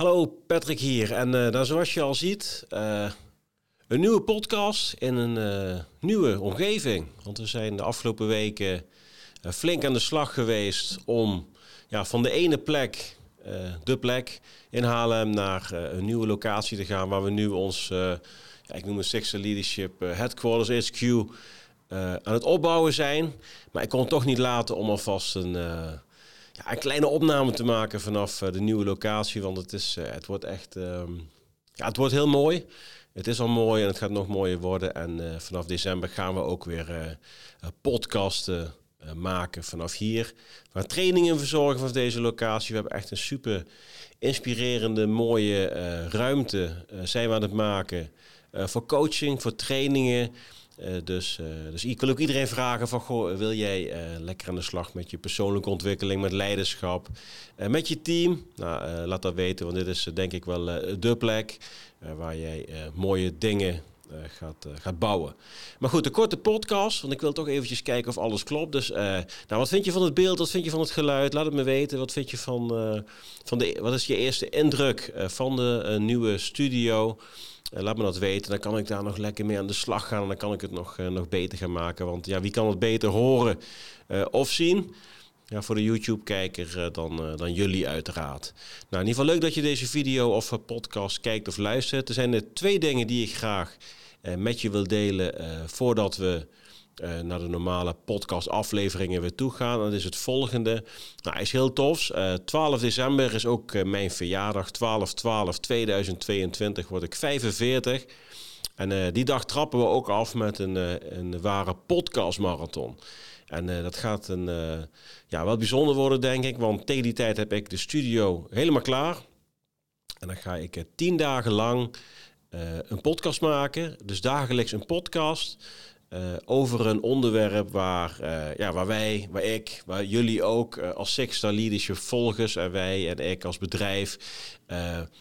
Hallo, Patrick hier. En uh, nou, zoals je al ziet, uh, een nieuwe podcast in een uh, nieuwe omgeving. Want we zijn de afgelopen weken flink aan de slag geweest om ja, van de ene plek, de plek in Haarlem, naar een nieuwe locatie te gaan. Waar we nu ons, ja, ik noem het Sixer Leadership Headquarters HQ, aan het opbouwen zijn. Maar ik kon het toch niet laten om alvast een ja, een kleine opname te maken vanaf eh, de nieuwe locatie. Want het, is, eh, het wordt echt ehm, ja, het wordt heel mooi. Het is al mooi en het gaat nog mooier worden. En eh, vanaf december gaan we ook weer podcasten maken vanaf hier. We gaan trainingen verzorgen vanaf deze locatie. We hebben echt een super inspirerende, mooie ruimte zijn we aan het maken. voor coaching, voor trainingen. Uh, dus, uh, dus ik wil ook iedereen vragen van, goh, wil jij uh, lekker aan de slag met je persoonlijke ontwikkeling, met leiderschap, met je team? Nou, laat dat weten, want dit is denk ik wel de plek waar jij mooie dingen gaat, gaat bouwen. Maar goed, een korte podcast, want ik wil toch eventjes kijken of alles klopt. Dus nou, wat vind je van het beeld, wat vind je van het geluid? Laat het me weten. Wat vind je van, van de, wat is je eerste indruk van de nieuwe studio? Uh, laat me dat weten. Dan kan ik daar nog lekker mee aan de slag gaan. En dan kan ik het nog, uh, nog beter gaan maken. Want ja, wie kan het beter horen uh, of zien? Ja, voor de YouTube-kijker dan, dan jullie uiteraard. Nou, in ieder geval leuk dat je deze video of podcast kijkt of luistert. Er zijn er twee dingen die ik graag met je wil delen voordat we uh, naar de normale podcast-afleveringen weer toe gaan. Dat is het volgende. Nou, is heel tof. Uh, 12 december is ook uh, mijn verjaardag. 12-12-2022 word ik 45. En uh, die dag trappen we ook af met een, een ware podcastmarathon. En dat gaat een, ja, wel bijzonder worden, denk ik. Want tegen die tijd heb ik de studio helemaal klaar. En dan ga ik tien dagen lang een podcast maken. Dus dagelijks een podcast. Uh, over een onderwerp waar, uh, ja, waar wij, waar ik, waar jullie ook uh, als Sixstar Leadership volgers en wij en ik als bedrijf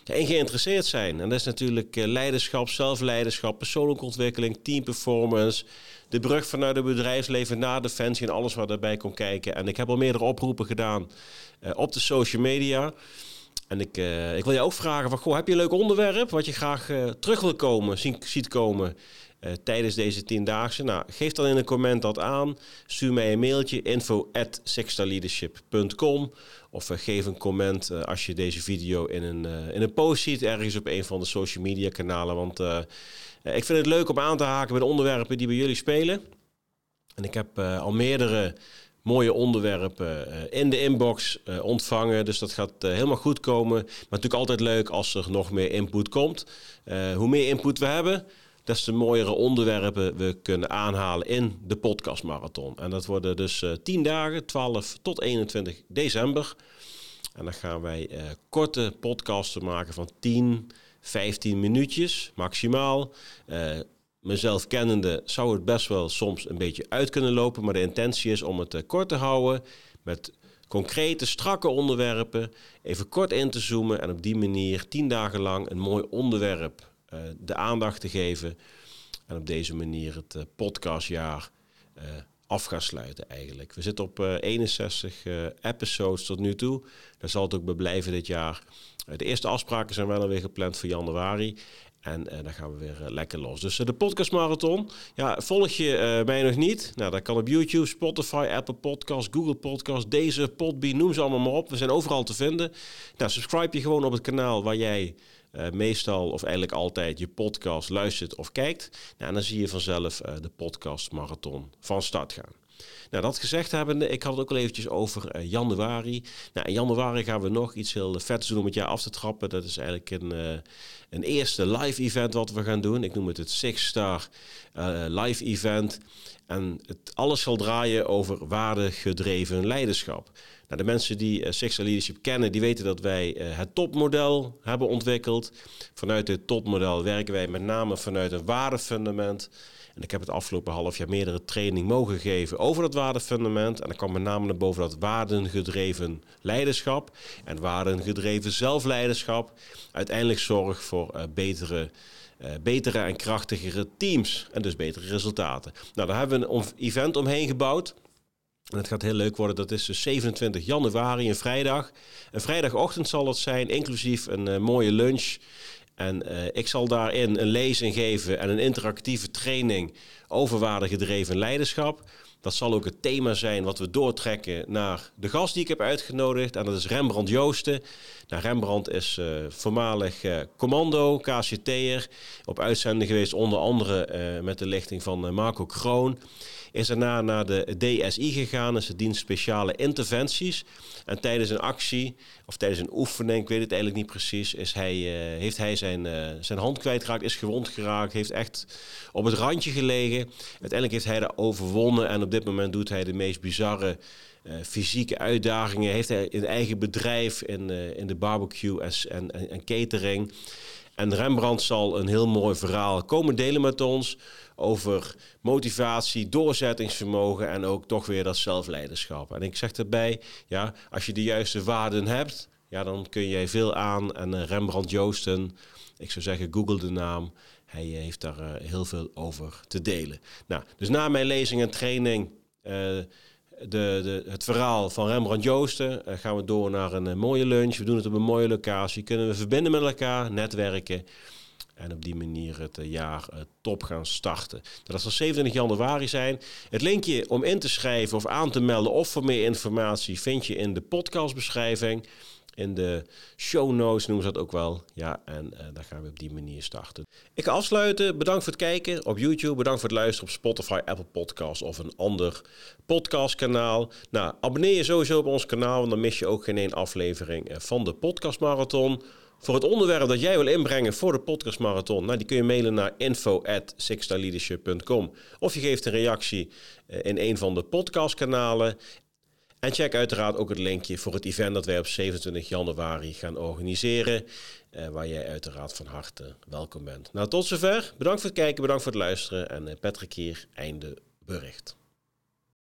in geïnteresseerd zijn. En dat is natuurlijk leiderschap, zelfleiderschap, persoonlijke ontwikkeling, team performance, de brug vanuit het bedrijfsleven naar defensie en alles wat daarbij komt kijken. En ik heb al meerdere oproepen gedaan op de social media. En ik, ik wil je ook vragen van, goh, heb je een leuk onderwerp wat je graag terug wil komen, zien, ziet komen uh, tijdens deze tiendaagse? Nou, geef dan in een comment dat aan. Stuur mij een mailtje info at of uh, geef een comment uh, als je deze video in een, in een post ziet ergens op een van de social media kanalen. Want ik vind het leuk om aan te haken bij de onderwerpen die bij jullie spelen. En ik heb al meerdere mooie onderwerpen in de inbox ontvangen. Dus dat gaat helemaal goed komen. Maar natuurlijk altijd leuk als er nog meer input komt. hoe meer input we hebben, des te mooiere onderwerpen we kunnen aanhalen in de podcastmarathon. En dat worden dus uh, eh, 10 dagen, 12 tot 21 december. En dan gaan wij uh, korte podcasten maken van 10, 15 minuutjes maximaal. Uh, mezelf kennende zou het best wel soms een beetje uit kunnen lopen, maar de intentie is om het kort te houden met concrete, strakke onderwerpen, even kort in te zoomen en op die manier 10 dagen lang een mooi onderwerp de aandacht te geven. En op deze manier het uh, podcastjaar uh, af gaan sluiten eigenlijk. We zitten op 61 episodes tot nu toe. Daar zal het ook bij blijven dit jaar. de eerste afspraken zijn wel alweer gepland voor januari. En dan gaan we weer lekker los. Dus de podcastmarathon. Ja, volg je mij nog niet? Nou, dat kan op YouTube, Spotify, Apple Podcasts, Google Podcasts, deze, Podbean, noem ze allemaal maar op. We zijn overal te vinden. Nou, subscribe je gewoon op het kanaal waar jij meestal of eigenlijk altijd je podcast luistert of kijkt. Nou, en dan zie je vanzelf de podcast marathon van start gaan. Nou, dat gezegd hebbende, ik had het ook al eventjes over uh, januari. Nou, in januari gaan we nog iets heel vets doen om het jaar af te trappen. Dat is eigenlijk een, uh, een eerste live event wat we gaan doen. Ik noem het het Six Star Live Event. En het alles zal draaien over waardegedreven leiderschap. Nou, de mensen die uh, Leadership kennen, die weten dat wij het topmodel hebben ontwikkeld. Vanuit het topmodel werken wij met name vanuit een waardefundament. En ik heb het afgelopen half jaar meerdere trainingen mogen geven over dat waardefundament. En dan kwam met name boven dat waardengedreven leiderschap en waardengedreven zelfleiderschap uiteindelijk zorgt voor uh, betere, betere en krachtigere teams en dus betere resultaten. Nou, daar hebben we een event omheen gebouwd. En het gaat heel leuk worden. Dat is dus 27 januari, een vrijdag. Een vrijdagochtend zal het zijn, inclusief een uh, mooie lunch. En uh, ik zal daarin een lezing geven en een interactieve training over waardegedreven leiderschap. Dat zal ook het thema zijn wat we doortrekken naar de gast die ik heb uitgenodigd. En dat is Rembrandt Joosten. Nou, Rembrandt is uh, voormalig uh, commando, KCT'er. Op uitzending geweest onder andere met de lichting van Marco Kroon. Is daarna naar de DSI gegaan, is de dienst speciale interventies. En tijdens een actie, of tijdens een oefening, ik weet het eigenlijk niet precies, is hij, heeft hij zijn, zijn hand kwijtgeraakt, is gewond geraakt, heeft echt op het randje gelegen. Uiteindelijk heeft hij dat overwonnen en op dit moment doet hij de meest bizarre uh, fysieke uitdagingen. Heeft hij een eigen bedrijf in, uh, in de barbecue en, en, en, catering. En Rembrandt zal een heel mooi verhaal komen delen met ons over motivatie, doorzettingsvermogen en ook toch weer dat zelfleiderschap. En ik zeg erbij, ja, als je de juiste waarden hebt, ja, dan kun je veel aan. En uh, Rembrandt Joosten, ik zou zeggen, google de naam. Hij heeft daar heel veel over te delen. Nou, dus na mijn lezing en training de, de, het verhaal van Rembrandt Joosten. Gaan we door naar een mooie lunch. We doen het op een mooie locatie. Kunnen we verbinden met elkaar, netwerken. En op die manier het jaar top gaan starten. Dat zal 27 januari zijn. Het linkje om in te schrijven of aan te melden of voor meer informatie vind je in de podcastbeschrijving in de show notes noemen ze dat ook wel. Ja, en uh, dan gaan we op die manier starten. Ik ga afsluiten. Bedankt voor het kijken op YouTube. Bedankt voor het luisteren op Spotify, Apple Podcasts of een ander podcastkanaal. Nou, abonneer je sowieso op ons kanaal, want dan mis je ook geen één aflevering eh, van de Podcast Marathon. Voor het onderwerp dat jij wil inbrengen voor de Podcast Marathon, nou, die kun je mailen naar info@sixstarleadership.com of je geeft een reactie eh, in een van de podcastkanalen. En check uiteraard ook het linkje voor het event dat wij op 27 januari gaan organiseren. Uh, waar jij uiteraard van harte welkom bent. Nou, tot zover. Bedankt voor het kijken, bedankt voor het luisteren. En uh, Patrick hier, einde bericht.